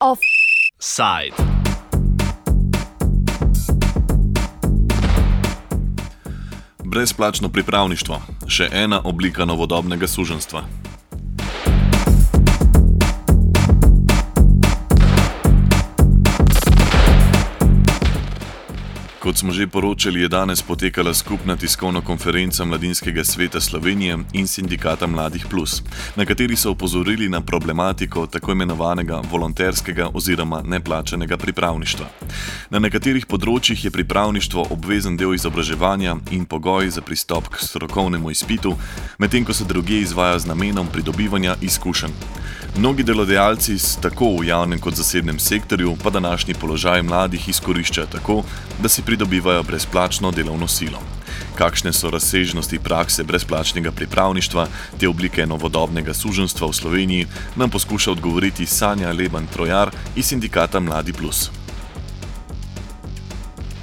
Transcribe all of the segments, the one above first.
Offside. Brezplačno pripravništvo, še ena oblika novodobnega suženstva. Kot smo že poročali, je danes potekala skupna tiskovna konferenca Mladinskega sveta Slovenije in sindikata Mladih Plus, na kateri so opozorili na problematiko tako imenovanega volonterskega oziroma neplačenega pripravništva. Na nekaterih področjih je pripravništvo obvezen del izobraževanja in pogoj za pristop k strokovnemu izpitu, medtem ko se druge izvaja z namenom pridobivanja izkušenj. Mnogi delodajalci, tako v javnem kot zasebnem sektorju, pa današnji položaj mladih izkoriščajo tako, da si pridobivajo brezplačno delovno silo. Kakšne so razsežnosti prakse brezplačnega pripravništva, te oblike novodobnega suženstva v Sloveniji, nam poskuša odgovoriti Sanja Leban Trojar iz sindikata Mladi Plus.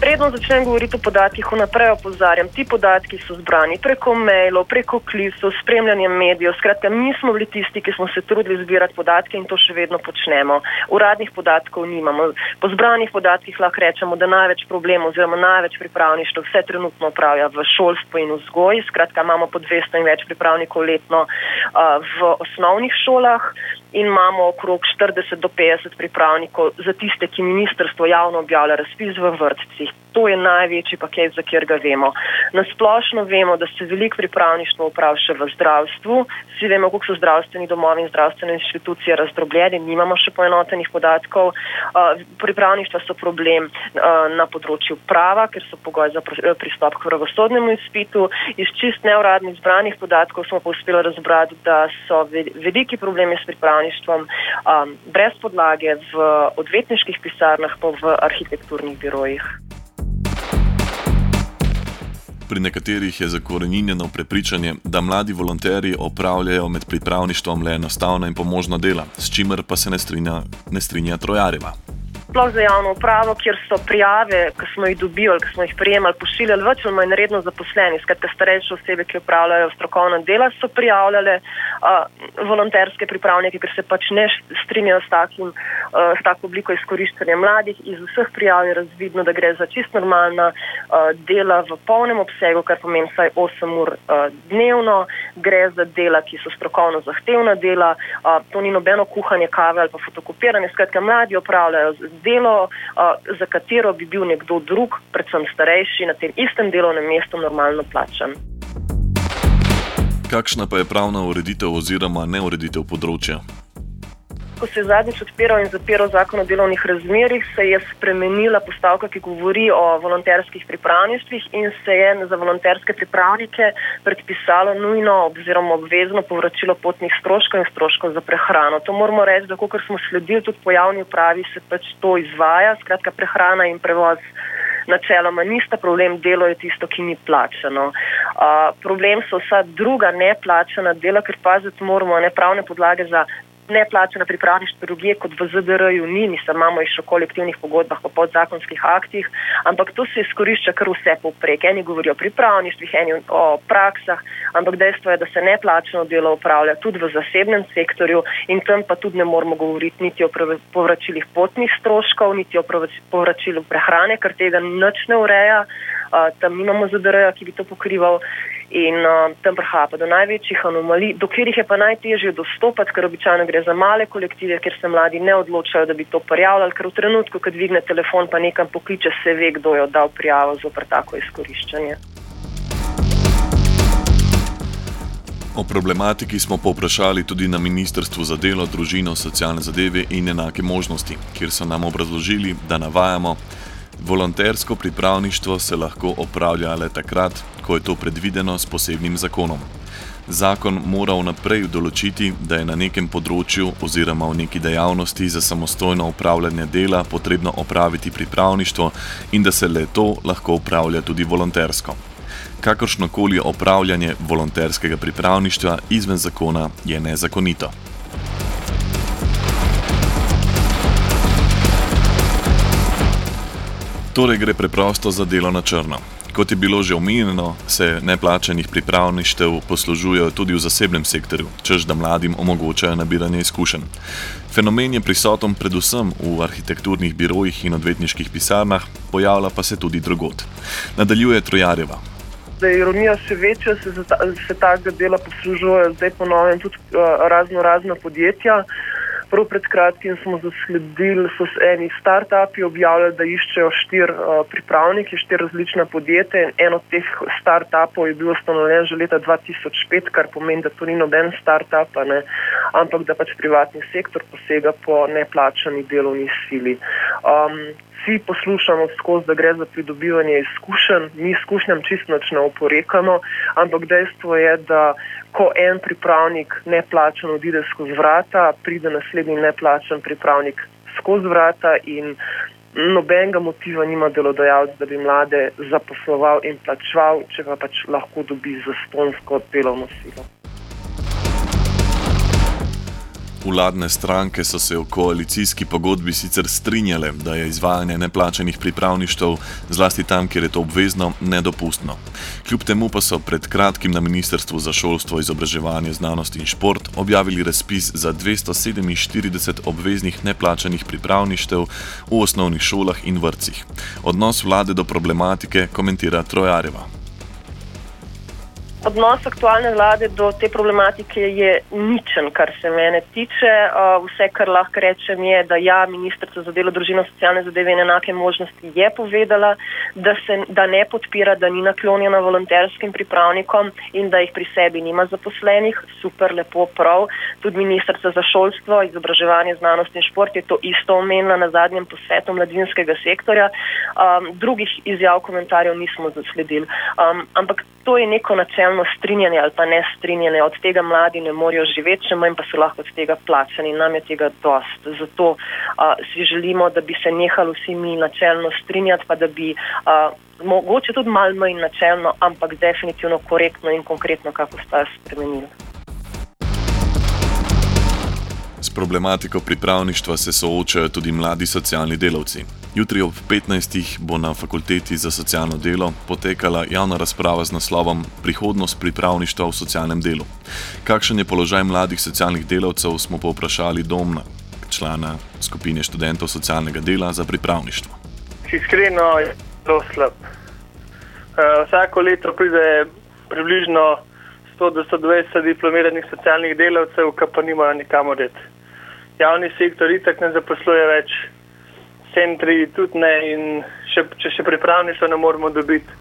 Predno začnem govoriti o podatkih, vnaprej opozarjam, ti podatki so zbrani preko mailov, preko klicov, spremljanjem medijev. Skratka, mi smo bili tisti, ki smo se trudili zbirati podatke in to še vedno počnemo. Uradnih podatkov nimamo. Po zbranih podatkih lahko rečemo, da največ problemov oziroma največ pripravništva vse trenutno upravlja v šolstvu in vzgoji. Skratka, imamo po 200 in več pripravnikov letno uh, v osnovnih šolah in imamo okrog 40 do 50 pripravnikov za tiste, ki ministrstvo javno objavlja razpis v vrtcih. To je največji paket, za kjer ga vemo. Nasplošno vemo, da se veliko pripravništva upravlja še v zdravstvu. Vsi vemo, kako so zdravstveni domovi in zdravstvene institucije razdrobljeni, nimamo še poenotenih podatkov. Pripravništva so problem na področju prava, ker so pogoj za pristop k pravosodnemu izpitu. Iz čist neuradnih zbranih podatkov smo pa uspeli razbrati, da so veliki problemi s pripravništvom upravništvom um, brez podlage v odvetniških pisarnah, pa v arhitekturnih birojih. Pri nekaterih je zakorenjeno prepričanje, da mladi volonterji opravljajo med pripravništvom le enostavna in pomožna dela, s čimer pa se ne strinja, ne strinja Trojareva sploh za javno upravo, kjer so prijave, ki smo jih dobili, ki smo jih prijemali, pošiljali več ali manj redno zaposleni. Skratka, starejše osebe, ki upravljajo strokovna dela, so prijavljale uh, volonterske pripravnike, ker se pač ne strinjajo s, takim, uh, s tako obliko izkoriščanja mladih. Iz vseh prijav je razvidno, da gre za čist normalna uh, dela v polnem obsegu, kar pomeni vsaj 8 ur uh, dnevno. Gre za dela, ki so strokovno zahtevna dela, uh, to ni nobeno kuhanje kave ali pa fotokopiranje. Skratka, mladi upravljajo delo, za katero bi bil nekdo drug, predvsem starejši, na tem istem delovnem mestu normalno plačan. Kakšna pa je pravna ureditev oziroma neureditev področja? Ko se je zadnjič odpiral in zapiral zakon o delovnih razmerih, se je spremenila postavka, ki govori o volonterskih pripravništvih in se je za volonterske pripravnike predpisalo nujno oziroma obvezno povračilo potnih stroškov in stroškov za prehrano. To moramo reči, da kot smo sledili tudi po javni upravi, se pač to izvaja, skratka prehrana in prevoz. Načeloma nista problem, delo je tisto, ki ni plačano. Uh, problem so vsa druga neplačana dela, ker paziti moramo ne pravne podlage za neplačena pripravništva drugje kot v ZDR-ju ni, mi se imamo jih še v kolektivnih pogodbah, pa podzakonskih aktih, ampak to se izkorišča kar vse poprek. Eni govorijo o pripravništvih, eni o praksah, ampak dejstvo je, da se neplačeno delo upravlja tudi v zasebnem sektorju in tam pa tudi ne moramo govoriti niti o povračilih potnih stroškov, niti o povračilu prehrane, ker tega nič ne ureja. Uh, tam nimamo ZDR-ja, ki bi to pokrival in uh, tam prihaja do največjih anomalij, do katerih je pa najtežje dostopati, ker običajno gre za male kolektive, kjer se mladi ne odločajo, da bi to prijavljali, ker v trenutku, ko dvigne telefon, pa nekam pokliče, se ve, kdo je oddal prijavo za tako izkoriščanje. O problematiki smo povprašali tudi na Ministrstvu za delo, družino, socialne zadeve in enake možnosti, kjer so nam obrazložili, da navajamo, Volontersko pripravništvo se lahko opravlja le takrat, ko je to predvideno s posebnim zakonom. Zakon mora vnaprej določiti, da je na nekem področju oziroma v neki dejavnosti za samostojno upravljanje dela potrebno opraviti pripravništvo in da se le to lahko upravlja tudi volontersko. Kakršnokoli opravljanje volonterskega pripravništva izven zakona je nezakonito. Torej gre preprosto za delo na črno. Kot je bilo že omenjeno, se neplačenih pripravništev poslužujejo tudi v zasebnem sektorju, čež da mladim omogočajo nabiranje izkušenj. Fenomen je prisoten predvsem v arhitekturnih birojih in odvetniških pisarnah, pojavlja pa se tudi drugot. Nadaljuje Trojareva. Da je ironija še večja, se, se takega dela poslužujejo zdaj ponovno tudi uh, razno razna podjetja. Prav pred kratkim smo zasledili, so se eni start-upi objavili, da iščejo štiri uh, pripravnike, štiri različna podjetja. En od teh start-upov je bil ustanovljen že leta 2005, kar pomeni, da to ni noben start-up, ampak da pač privatni sektor posega po neplačani delovni sili. Um, vsi poslušamo skozi, da gre za pridobivanje izkušenj, mi izkušnjam čisto ne oporekamo, ampak dejstvo je, da ko en pripravnik neplačen odide skozi vrata, pride naslednji neplačen pripravnik skozi vrata in nobenega motiva nima delodajalec, da bi mlade zaposloval in plačeval, če pa pač lahko dobi zastonsko delovno silo. Vladne stranke so se v koalicijski pogodbi sicer strinjale, da je izvajanje neplačenih pripravništev, zlasti tam, kjer je to obvezno, nedopustno. Kljub temu pa so pred kratkim na Ministrstvu za šolstvo, izobraževanje, znanost in šport objavili razpis za 247 obveznih neplačenih pripravništev v osnovnih šolah in vrtcih. Odnos vlade do problematike komentira Trojareva. Odnos aktualne vlade do te problematike je ničen, kar se mene tiče. Vse, kar lahko rečem, je, da ja, ministrstvo za delo, družino, socialne zadeve in enake možnosti je povedala, da, se, da ne podpira, da ni naklonjena volonterskim pripravnikom in da jih pri sebi nima zaposlenih. Super, lepo, prav. Tudi ministrstvo za šolstvo, izobraževanje, znanost in šport je to isto omenila na zadnjem posvetu mladinskega sektorja. Um, drugih izjav, komentarjev nismo zasledili. Um, ampak to je neko načelno strinjanje ali pa ne strinjanje, od tega mladi ne morejo živeti, še manj pa so lahko od tega plačani. Nam je tega dost. Zato uh, si želimo, da bi se nehali vsi mi načelno strinjati, pa da bi uh, mogoče tudi malo manj načelno, ampak definitivno korektno in konkretno, kako sta spremenili. S problematiko pripravništva se soočajo tudi mladi socialni delavci. Jutri ob 15. bo na fakulteti za socialno delo potekala javna razprava z naslovom Prihodnost pripravništva v socialnem delu. Kakšen je položaj mladih socialnih delavcev, smo povprašali domna, člana skupine študentov socialnega dela za pripravništvo. Iskreno zelo slab. Uh, vsako leto pride približno 100-120 diplomiranih socialnih delavcev, ki pa nimajo nikamor red. Javni sektor itak ne zaposluje več centri tudi ne in še, če še pripravništvo ne moremo dobiti,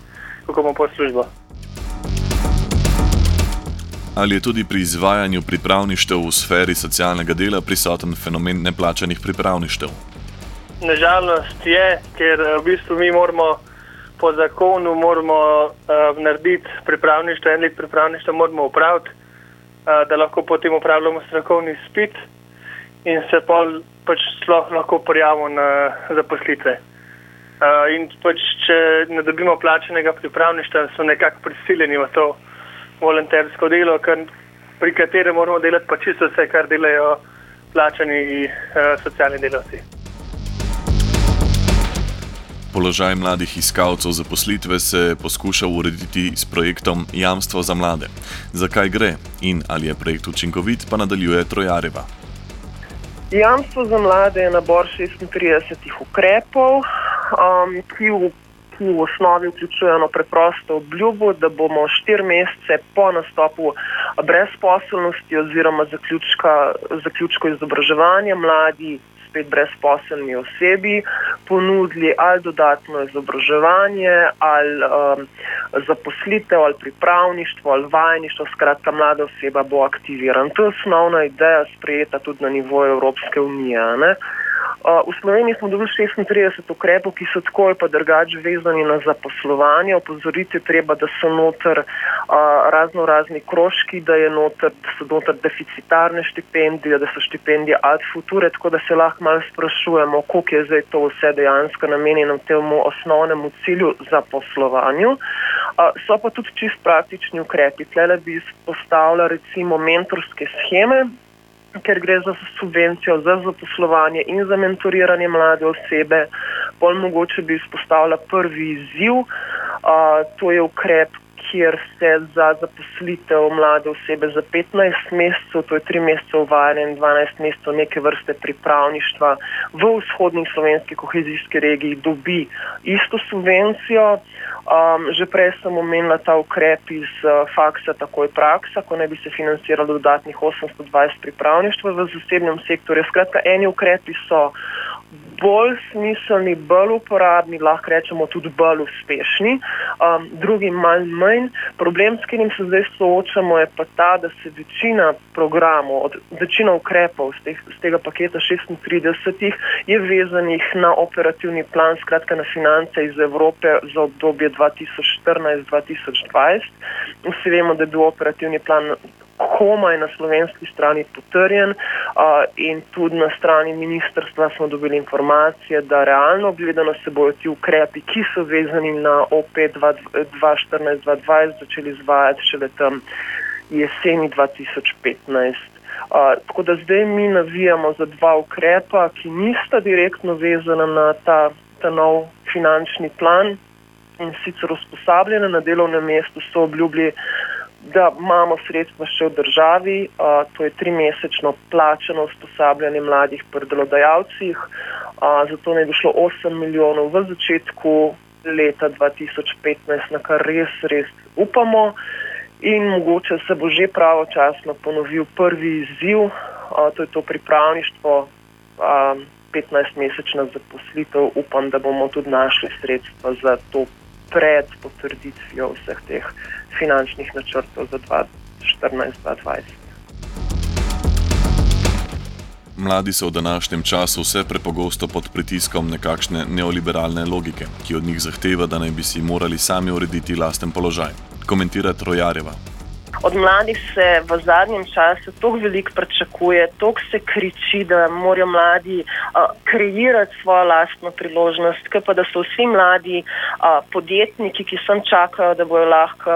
kako bomo pa službo. Ali je tudi pri izvajanju pripravništev v sferi socialnega dela prisoten fenomen neplačanih pripravništev? Nažalost je, ker v bistvu mi moramo po zakonu moramo, uh, narediti pripravništvo, en let pripravništva moramo upraviti, uh, da lahko potem upravljamo strokovni spit in se pol pač sploh lahko prijavimo na zaposlitve. Uh, in pač, če ne dobimo plačenega pripravništva, so nekako prisiljeni v to volontersko delo, kar, pri katerem moramo delati pa čisto vse, kar delajo plačani uh, socialni delavci. Položaj mladih iskalcev zaposlitve se poskuša urediti s projektom Jamstvo za mlade. Zakaj gre in ali je projekt učinkovit, pa nadaljuje Trojareva. Jamstvo za mlade je nabor 36 ukrepov, um, ki, v, ki v osnovi vključujejo eno preprosto obljubo, da bomo štiri mesece po nastopu brezposelnosti oziroma zaključka, zaključko izobraževanja mladi spet brezposelni osebi ponudili ali dodatno izobraževanje, ali um, zaposlitev, ali pripravništvo, ali vajeništvo. Skratka, mlada oseba bo aktivirana. To je osnovna ideja, sprejeta tudi na nivoju Evropske unije. Ne? V Sloveniji smo dobili 36 ukrepov, ki so tako ali pa drugače vezani na zaposlovanje. Opozoriti je treba, da so noter razno razni krožki, da, noter, da so noter deficitarne štipendije, da so štipendije ad future, tako da se lahko malo sprašujemo, koliko je zdaj to vse dejansko namenjeno temu osnovnemu cilju zaposlovanju. So pa tudi čist praktični ukrepi. Tle bi izpostavila recimo mentorske scheme, ker gre za subvencijo za zaposlovanje in za mentoriranje mlade osebe. Pol mogoče bi izpostavila prvi izziv. Uh, to je ukrep, kjer se za zaposlitev mlade osebe za 15 mesecev, to je 3 mesece uvajanja in 12 mesecev neke vrste pripravništva v vzhodni slovenski kohezijski regiji dobi isto subvencijo. Um, že prej sem omenila ta ukrep iz uh, faksa, tako je praksa, ko ne bi se financiralo dodatnih 820 pripravništva v zasebnem sektorju. Skratka, eni ukrepi so bolj smiselni, bolj uporabni, lahko rečemo tudi bolj uspešni, um, drugi manj manj. Problem, s katerim se zdaj soočamo, je pa ta, da se večina programov, od, večina ukrepov z, teh, z tega paketa 36 je vezanih na operativni plan, skratka na finance iz Evrope za obdobje 2014-2020. Vsi vemo, da je bil operativni plan komaj na slovenski strani potrjen in tudi na strani ministrstva smo dobili informacije, da realno gledano se bojo ti ukrepi, ki so vezani na OP 2014-2020, začeli izvajati šele tam jeseni 2015. Uh, tako da zdaj mi navijamo za dva ukrepa, ki nista direktno vezana na ta, ta nov finančni plan in sicer usposabljene na delovnem mestu so obljubili da imamo sredstva še v državi, uh, to je tri mesečno plačeno usposabljanje mladih pri delodajalcih, uh, zato naj bi šlo 8 milijonov v začetku leta 2015, na kar res, res upamo. In mogoče se bo že pravočasno ponovil prvi izziv, uh, to je to pripravništvo, uh, 15-mesečna zaposlitev. Upam, da bomo tudi našli sredstva za to pred potrditvijo vseh teh finančnih načrtov za 2014-2020. Mladi so v današnjem času vse prepogosto pod pritiskom nekakšne neoliberalne logike, ki od njih zahteva, da naj bi si morali sami urediti lasten položaj. Komentira Trojareva. Od mladih se v zadnjem času tako veliko pričakuje, tako se kriči, da morajo mladi uh, kreirati svojo lastno priložnost, ker pa da so vsi mladi uh, podjetniki, ki sem čakajo, da bojo lahko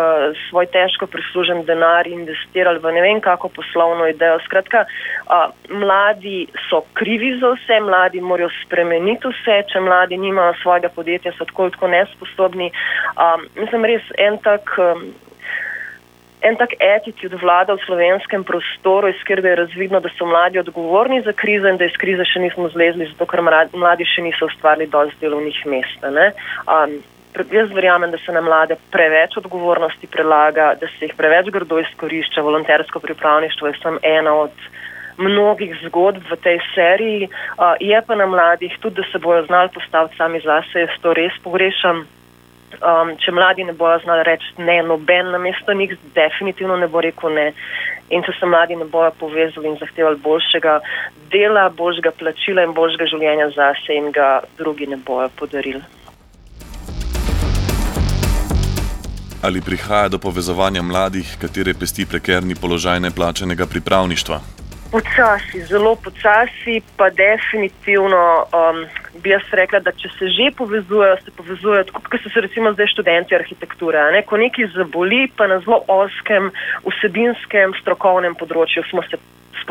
svoj težko prislužen denar investirali v ne vem kako poslovno idejo. Skratka, uh, mladi so krivi za vse, mladi morajo spremeniti vse, če mladi nimajo svojega podjetja, so tako, tako nesposobni. Um, mislim, res en tak. Um, en tak attitude vlada v slovenskem prostoru, iz katerega je razvidno, da so mladi odgovorni za krizo in da iz krize še nismo zlezli, zato ker mladi še niso ustvarili dovolj delovnih mest. Um, jaz verjamem, da se na mlade preveč odgovornosti prelaga, da se jih preveč grdo izkorišča. Volontersko pripravništvo je samo ena od mnogih zgodb v tej seriji. Uh, je pa na mladih tudi, da se bojo znali postaviti sami zase, jaz to res pogrešam um, če mladi ne bojo znali reči ne, noben na mesto njih, definitivno ne bo rekel ne. In če se mladi ne bojo povezali in zahtevali boljšega dela, boljšega plačila in boljšega življenja zase, in ga drugi ne bojo podarili. Ali prihaja do povezovanja mladih, katere pesti prekerni položaj neplačenega pripravništva? Počasi, zelo počasi, pa definitivno um, bi jaz rekla, da če se že povezujejo, se povezujejo tako, kot so se recimo zdaj študenti arhitekture. Ne? Ko nekaj zaboli, pa na zelo oskem, vsebinskem, strokovnem področju smo se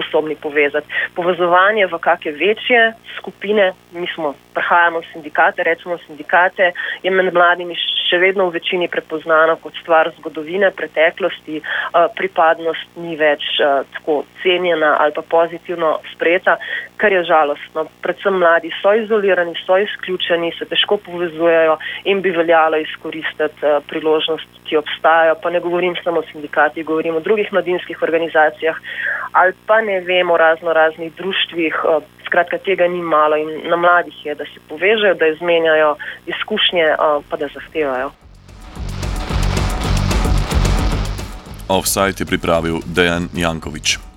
sposobni povezati. Povezovanje v kakšne večje skupine, mi smo, prihajamo v sindikate, recimo sindikate, je med mladimi še vedno v večini prepoznano kot stvar zgodovine, preteklosti, pripadnost ni več tako cenjena ali pa pozitivno sprejeta, kar je žalostno. Predvsem mladi so izolirani, so izključeni, se težko povezujejo in bi veljalo izkoristiti priložnost, ki obstajajo. Pa ne govorim samo o sindikatih, govorim o drugih mladinskih organizacijah ali pa ne vem o razno raznih društvih. Skratka, tega ni malo in na mladih je, da se povežejo, da izmenjajo izkušnje, pa da zahtevajo. Offside je pripravil Dejan Jankovič.